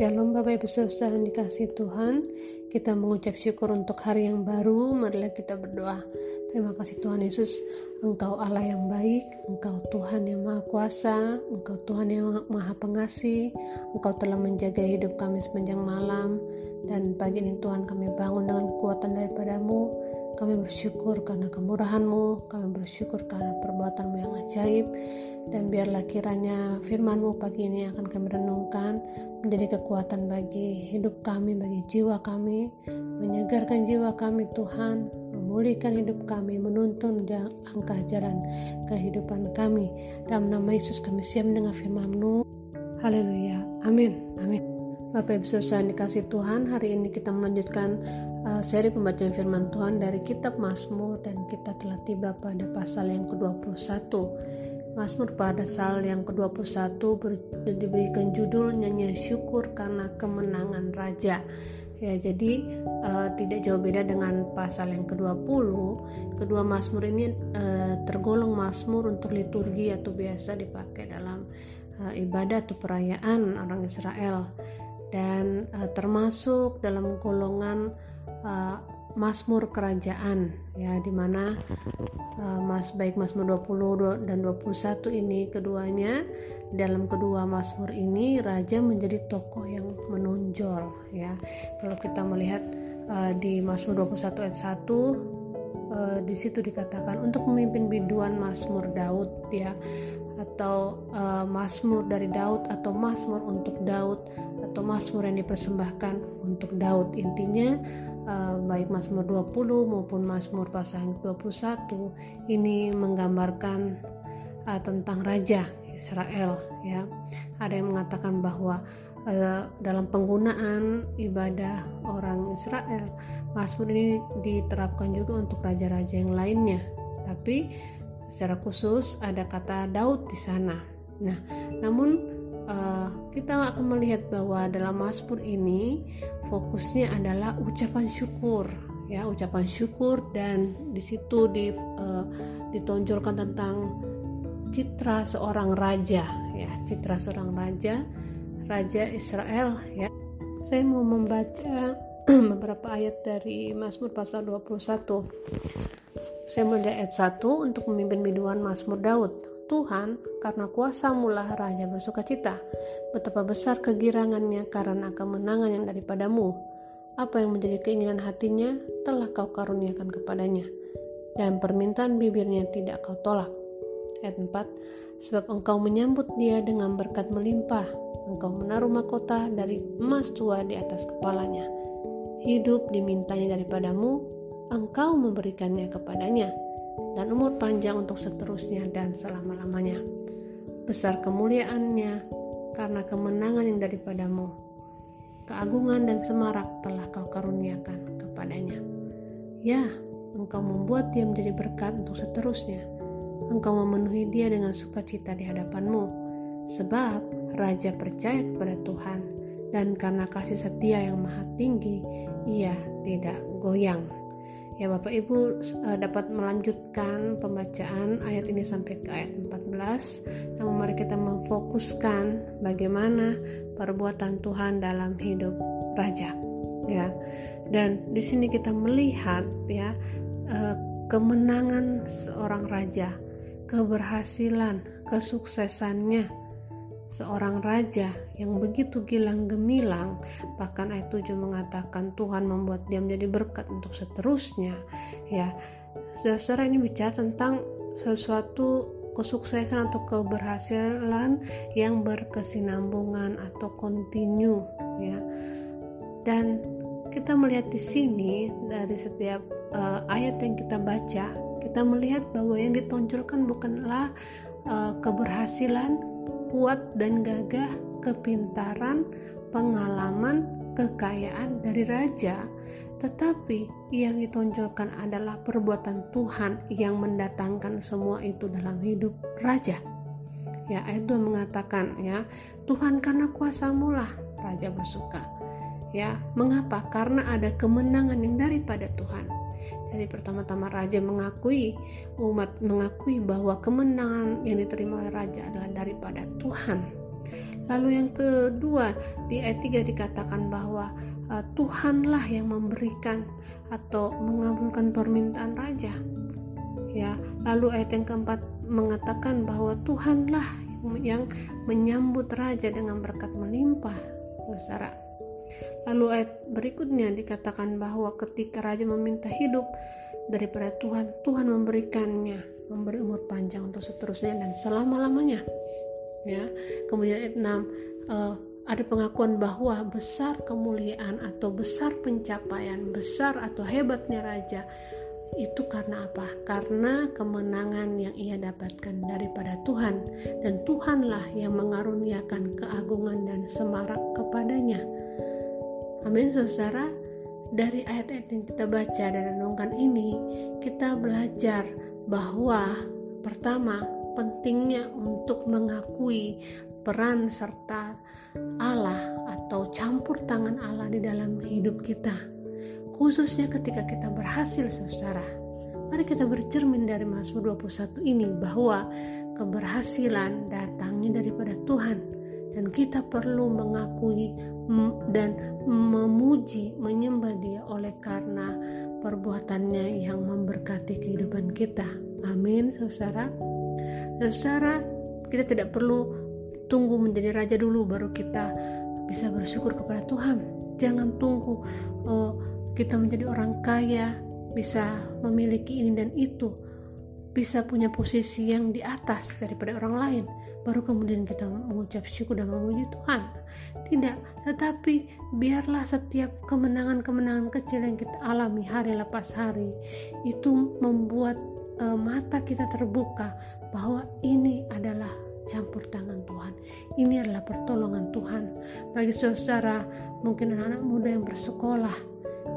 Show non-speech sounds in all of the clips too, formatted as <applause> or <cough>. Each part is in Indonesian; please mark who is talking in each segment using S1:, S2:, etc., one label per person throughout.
S1: Shalom Bapak Ibu Saudara yang dikasih Tuhan. Kita mengucap syukur untuk hari yang baru. Marilah kita berdoa. Terima kasih Tuhan Yesus. Engkau Allah yang baik Engkau Tuhan yang maha kuasa Engkau Tuhan yang maha pengasih. Engkau telah menjaga hidup kami sepanjang malam. Dan pagi ini Tuhan kami bangun dengan kekuatan daripadamu kami bersyukur karena kemurahan-Mu, kami bersyukur karena perbuatan-Mu yang ajaib, dan biarlah kiranya firman-Mu pagi ini akan kami renungkan menjadi kekuatan bagi hidup kami, bagi jiwa kami, menyegarkan jiwa kami Tuhan, memulihkan hidup kami, menuntun langkah jalan kehidupan kami. Dalam nama Yesus kami siap mendengar firman-Mu. Haleluya. Amin. Amin. Bapak Ibu Saudara dikasih Tuhan, hari ini kita melanjutkan uh, seri pembacaan firman Tuhan dari kitab Mazmur dan kita telah tiba pada pasal yang ke-21. Mazmur pada pasal yang ke-21 diberikan judul nyanyi syukur karena kemenangan raja. Ya, jadi uh, tidak jauh beda dengan pasal yang ke-20. Kedua Mazmur ini uh, tergolong Mazmur untuk liturgi atau biasa dipakai dalam uh, ibadah atau perayaan orang Israel dan uh, termasuk dalam golongan uh, Mazmur kerajaan ya di mana uh, Mas baik Mazmur 20 dan 21 ini keduanya. Dalam kedua Mazmur ini raja menjadi tokoh yang menonjol ya. Kalau kita melihat uh, di Mazmur 21 ayat 1 uh, di situ dikatakan untuk memimpin biduan Mazmur Daud ya atau uh, Mazmur dari Daud atau Mazmur untuk Daud atau Mazmur yang dipersembahkan untuk Daud. Intinya uh, baik Mazmur 20 maupun Mazmur pasal 21 ini menggambarkan uh, tentang raja Israel ya. Ada yang mengatakan bahwa dalam penggunaan ibadah orang Israel Mazmur ini diterapkan juga untuk raja-raja yang lainnya. Tapi secara khusus ada kata Daud di sana. Nah namun uh, kita akan melihat bahwa dalam Mazmur ini fokusnya adalah ucapan syukur ya ucapan syukur dan di situ di, uh, ditonjolkan tentang citra seorang raja ya citra seorang raja raja Israel ya. Saya mau membaca <clears throat> beberapa ayat dari Mazmur pasal 21 saya mulai ayat 1 untuk memimpin biduan Mazmur Daud Tuhan, karena kuasa mula raja bersuka cita. Betapa besar kegirangannya karena kemenangan yang daripadamu. Apa yang menjadi keinginan hatinya telah kau karuniakan kepadanya. Dan permintaan bibirnya tidak kau tolak. Ayat 4 Sebab engkau menyambut dia dengan berkat melimpah. Engkau menaruh mahkota dari emas tua di atas kepalanya. Hidup dimintanya daripadamu, engkau memberikannya kepadanya dan umur panjang untuk seterusnya dan selama-lamanya. Besar kemuliaannya karena kemenangan yang daripadamu. Keagungan dan semarak telah kau karuniakan kepadanya. Ya, engkau membuat dia menjadi berkat untuk seterusnya. Engkau memenuhi dia dengan sukacita di hadapanmu. Sebab Raja percaya kepada Tuhan dan karena kasih setia yang maha tinggi, ia tidak goyang. Ya Bapak Ibu uh, dapat melanjutkan pembacaan ayat ini sampai ke ayat 14. Namun mari kita memfokuskan bagaimana perbuatan Tuhan dalam hidup raja. Ya. Dan di sini kita melihat ya uh, kemenangan seorang raja, keberhasilan, kesuksesannya seorang raja yang begitu gilang gemilang bahkan ayat 7 mengatakan Tuhan membuat dia menjadi berkat untuk seterusnya. Ya saudara ini bicara tentang sesuatu kesuksesan atau keberhasilan yang berkesinambungan atau kontinu ya. Dan kita melihat di sini dari setiap uh, ayat yang kita baca kita melihat bahwa yang ditonjolkan bukanlah uh, keberhasilan kuat dan gagah, kepintaran, pengalaman, kekayaan dari raja, tetapi yang ditonjolkan adalah perbuatan Tuhan yang mendatangkan semua itu dalam hidup raja. Ya, ayat 2 mengatakan ya, Tuhan karena kuasamu lah raja bersuka. Ya, mengapa? Karena ada kemenangan yang daripada Tuhan dari pertama-tama raja mengakui umat mengakui bahwa kemenangan yang diterima oleh raja adalah daripada Tuhan Lalu yang kedua di ayat 3 dikatakan bahwa uh, Tuhanlah yang memberikan atau mengabulkan permintaan raja. Ya, lalu ayat yang keempat mengatakan bahwa Tuhanlah yang menyambut raja dengan berkat melimpah. Saudara. Lalu ayat berikutnya dikatakan bahwa ketika raja meminta hidup daripada Tuhan, Tuhan memberikannya, memberi umur panjang untuk seterusnya dan selama-lamanya. Ya. Kemudian ayat 6 uh, eh, ada pengakuan bahwa besar kemuliaan atau besar pencapaian, besar atau hebatnya raja itu karena apa? Karena kemenangan yang ia dapatkan daripada Tuhan dan Tuhanlah yang mengaruniakan keagungan dan semarak kepadanya. Amin saudara. Dari ayat-ayat yang kita baca dan renungkan ini, kita belajar bahwa pertama pentingnya untuk mengakui peran serta Allah atau campur tangan Allah di dalam hidup kita khususnya ketika kita berhasil saudara. Mari kita bercermin dari Mazmur 21 ini bahwa keberhasilan datangnya daripada Tuhan dan kita perlu mengakui dan memuji menyembah dia oleh karena perbuatannya yang memberkati kehidupan kita. Amin, saudara. Saudara, kita tidak perlu tunggu menjadi raja dulu baru kita bisa bersyukur kepada Tuhan. Jangan tunggu oh, kita menjadi orang kaya, bisa memiliki ini dan itu, bisa punya posisi yang di atas daripada orang lain, baru kemudian kita mengucap syukur dan memuji Tuhan. Tidak, tetapi biarlah setiap kemenangan-kemenangan kecil yang kita alami hari lepas hari itu membuat uh, mata kita terbuka bahwa ini adalah campur tangan Tuhan. Ini adalah pertolongan Tuhan. Bagi saudara, mungkin anak-anak muda yang bersekolah,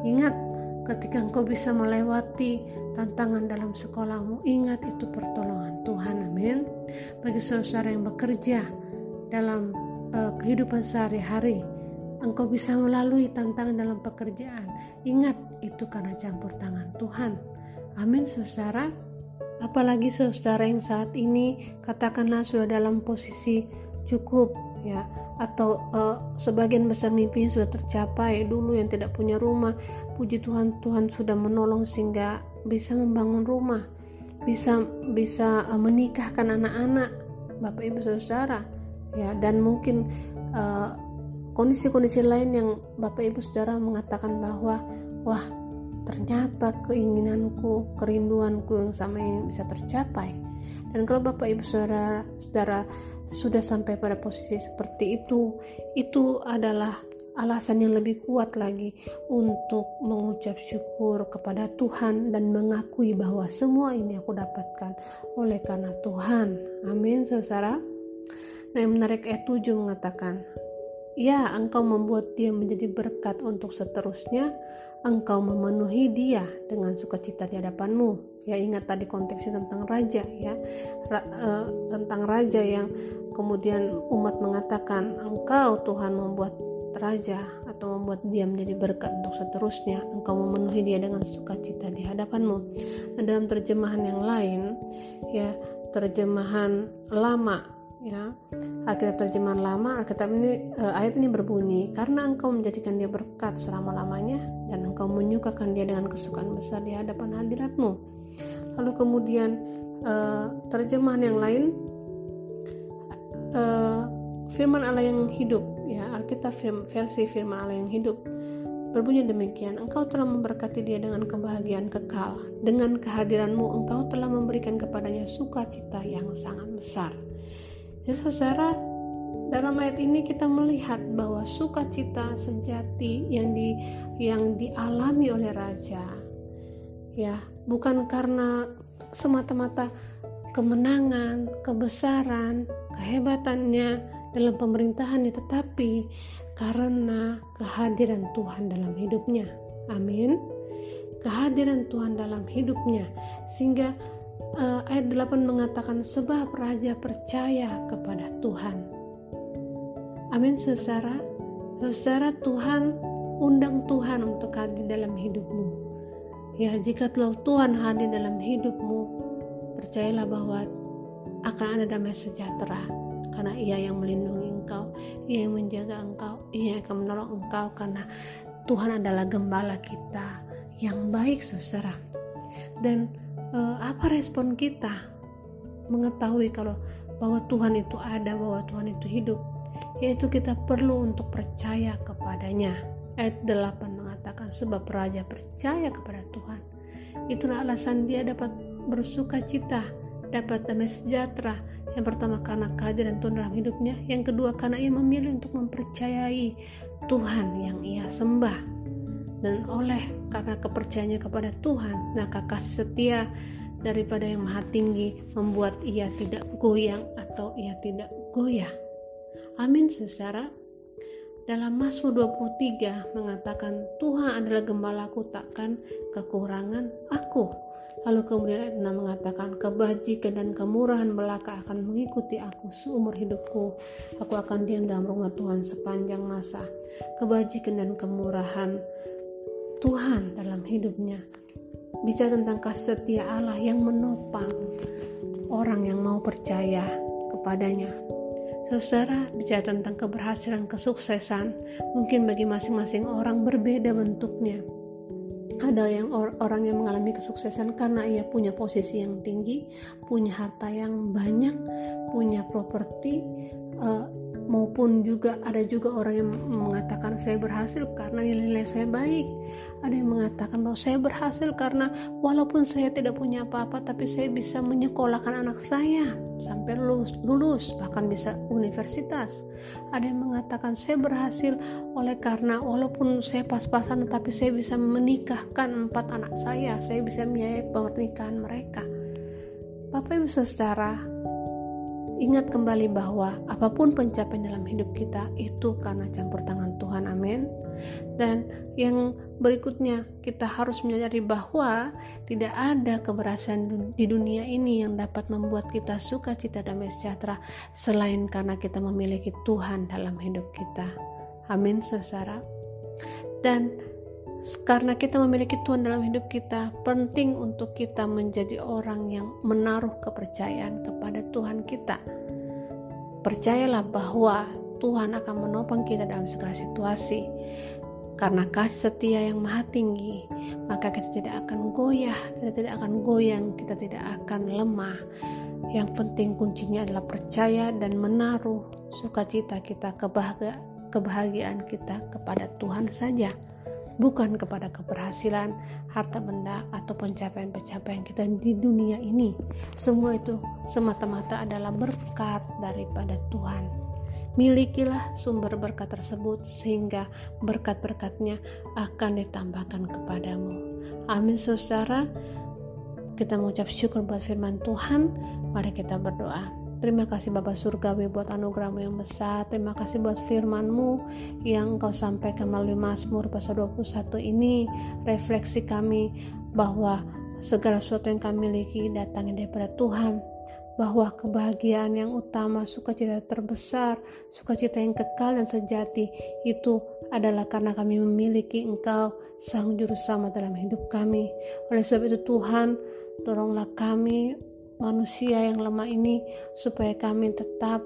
S1: Ingat, ketika engkau bisa melewati tantangan dalam sekolahmu, ingat itu pertolongan Tuhan. Amin. Bagi saudara yang bekerja dalam uh, kehidupan sehari-hari, engkau bisa melalui tantangan dalam pekerjaan. Ingat, itu karena campur tangan Tuhan. Amin, saudara. Apalagi saudara yang saat ini katakanlah sudah dalam posisi cukup ya. Atau uh, sebagian besar mimpinya sudah tercapai dulu yang tidak punya rumah. Puji Tuhan Tuhan sudah menolong sehingga bisa membangun rumah. Bisa bisa uh, menikahkan anak-anak Bapak Ibu Saudara ya. Dan mungkin uh, kondisi-kondisi lain yang Bapak Ibu Saudara mengatakan bahwa wah ternyata keinginanku kerinduanku yang sama ini bisa tercapai dan kalau Bapak Ibu Saudara, Saudara sudah sampai pada posisi seperti itu, itu adalah alasan yang lebih kuat lagi untuk mengucap syukur kepada Tuhan dan mengakui bahwa semua ini aku dapatkan oleh karena Tuhan. Amin, saudara. Nah, yang menarik ayat 7 mengatakan, Ya, engkau membuat dia menjadi berkat untuk seterusnya, engkau memenuhi dia dengan sukacita di hadapanmu ya ingat tadi konteksnya tentang raja ya. Ra, uh, tentang raja yang kemudian umat mengatakan engkau Tuhan membuat raja atau membuat dia menjadi berkat untuk seterusnya. Engkau memenuhi dia dengan sukacita di hadapanmu. Nah, dalam terjemahan yang lain ya terjemahan lama ya Alkitab terjemahan lama Alkitab ini uh, ayat ini berbunyi karena engkau menjadikan dia berkat selama-lamanya dan engkau menyukakan dia dengan kesukaan besar di hadapan hadiratmu lalu kemudian uh, terjemahan yang lain uh, firman Allah yang hidup ya Alkitab versi firman Allah yang hidup berbunyi demikian engkau telah memberkati dia dengan kebahagiaan kekal. Dengan kehadiranmu engkau telah memberikan kepadanya sukacita yang sangat besar. Jadi saudara dalam ayat ini kita melihat bahwa sukacita sejati yang di yang dialami oleh raja ya bukan karena semata-mata kemenangan, kebesaran, kehebatannya dalam pemerintahannya, tetapi karena kehadiran Tuhan dalam hidupnya. Amin. Kehadiran Tuhan dalam hidupnya sehingga uh, ayat 8 mengatakan sebab raja percaya kepada Tuhan. Amin saudara. Saudara Tuhan undang Tuhan untuk hadir dalam hidupmu Ya, jika telah Tuhan hadir dalam hidupmu, percayalah bahwa akan ada damai sejahtera karena Ia yang melindungi engkau ia yang menjaga engkau ia yang akan menolong engkau karena Tuhan adalah gembala kita yang baik saudara. Dan eh, apa respon kita mengetahui kalau bahwa Tuhan itu ada bahwa Tuhan itu hidup? Yaitu kita perlu untuk percaya kepadanya. Ayat 8 mengatakan sebab raja percaya kepada Tuhan. Itulah alasan dia dapat bersuka cita dapat damai sejahtera. Yang pertama karena kehadiran Tuhan dalam hidupnya. Yang kedua karena ia memilih untuk mempercayai Tuhan yang ia sembah. Dan oleh karena kepercayaannya kepada Tuhan maka kasih setia daripada yang maha tinggi membuat ia tidak goyang atau ia tidak goyah. Amin saudara dalam Mazmur 23 mengatakan Tuhan adalah gembalaku takkan kekurangan aku Lalu kemudian ayat 6 mengatakan, kebajikan dan kemurahan belaka akan mengikuti aku seumur hidupku. Aku akan diam dalam rumah Tuhan sepanjang masa. Kebajikan dan kemurahan Tuhan dalam hidupnya. Bicara tentang kasih setia Allah yang menopang orang yang mau percaya kepadanya. Saudara, bicara tentang keberhasilan, kesuksesan, mungkin bagi masing-masing orang berbeda bentuknya. Ada yang or orang yang mengalami kesuksesan karena ia punya posisi yang tinggi, punya harta yang banyak, punya properti, uh, maupun juga ada juga orang yang mengatakan saya berhasil karena nilai-nilai saya baik. Ada yang mengatakan bahwa saya berhasil karena walaupun saya tidak punya apa-apa tapi saya bisa menyekolahkan anak saya sampai lulus, lulus bahkan bisa universitas. Ada yang mengatakan saya berhasil oleh karena walaupun saya pas-pasan tetapi saya bisa menikahkan empat anak saya. Saya bisa menyayai pernikahan mereka. Bapak Ibu Saudara Ingat kembali bahwa apa pun pencapaian dalam hidup kita itu karena campur tangan Tuhan. Amin. Dan yang berikutnya kita harus menyadari bahwa tidak ada keberhasilan di dunia ini yang dapat membuat kita sukacita dan sejahtera selain karena kita memiliki Tuhan dalam hidup kita. Amin, saudara. Dan karena kita memiliki Tuhan dalam hidup kita, penting untuk kita menjadi orang yang menaruh kepercayaan kepada Tuhan kita. Percayalah bahwa Tuhan akan menopang kita dalam segala situasi. Karena kasih setia yang maha tinggi, maka kita tidak akan goyah, kita tidak akan goyang, kita tidak akan lemah. Yang penting kuncinya adalah percaya dan menaruh sukacita kita, kebahagiaan kita kepada Tuhan saja bukan kepada keberhasilan, harta benda, atau pencapaian-pencapaian kita di dunia ini. Semua itu semata-mata adalah berkat daripada Tuhan. Milikilah sumber berkat tersebut sehingga berkat-berkatnya akan ditambahkan kepadamu. Amin saudara. Kita mengucap syukur buat firman Tuhan. Mari kita berdoa. Terima kasih Bapak Surgawi buat anugerahmu yang besar. Terima kasih buat firmanmu yang engkau sampaikan melalui Mazmur pasal 21 ini. Refleksi kami bahwa segala sesuatu yang kami miliki datangnya daripada Tuhan bahwa kebahagiaan yang utama, sukacita terbesar, sukacita yang kekal dan sejati itu adalah karena kami memiliki Engkau, Sang Juru Selamat dalam hidup kami. Oleh sebab itu Tuhan, tolonglah kami manusia yang lemah ini supaya kami tetap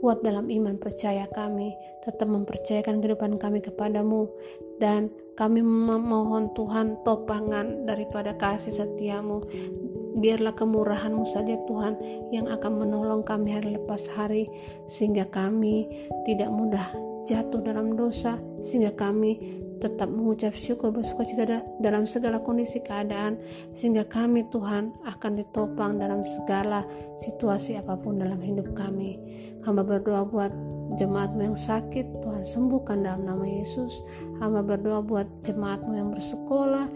S1: kuat dalam iman percaya kami, tetap mempercayakan kehidupan kami kepadamu dan kami memohon Tuhan topangan daripada kasih setiamu. Biarlah kemurahanmu saja Tuhan yang akan menolong kami hari lepas hari sehingga kami tidak mudah jatuh dalam dosa sehingga kami tetap mengucap syukur bersuka cita dalam segala kondisi keadaan sehingga kami Tuhan akan ditopang dalam segala situasi apa pun dalam hidup kami. Hamba berdoa buat jemaatmu yang sakit Tuhan sembuhkan dalam nama Yesus. Hamba berdoa buat jemaatmu yang bersekolah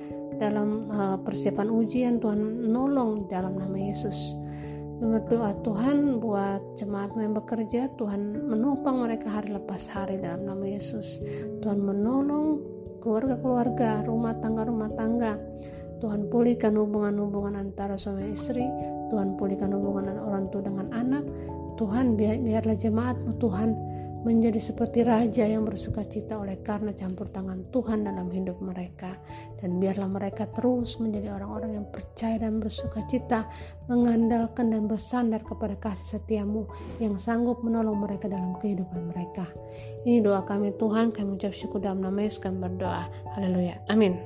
S1: dalam uh, persiapan ujian Tuhan nolong dalam nama Yesus. Berdoa Tuhan buat jemaatmu yang bekerja Tuhan menopang mereka hari lepas hari dalam nama Yesus. Tuhan menolong keluarga-keluarga rumah tangga-rumah tangga. Tuhan pulihkan hubungan-hubungan antara suami istri. Tuhan pulihkan hubungan orang tua dengan anak. Tuhan biar, biarlah jemaatmu Tuhan menjadi seperti raja yang bersuka cita oleh karena campur tangan Tuhan dalam hidup mereka. Dan biarlah mereka terus menjadi orang-orang yang percaya dan bersuka cita, mengandalkan dan bersandar kepada kasih setiamu yang sanggup menolong mereka dalam kehidupan mereka. Ini doa kami Tuhan, kami ucap syukur dalam nama Yesus kami berdoa. Haleluya. Amin.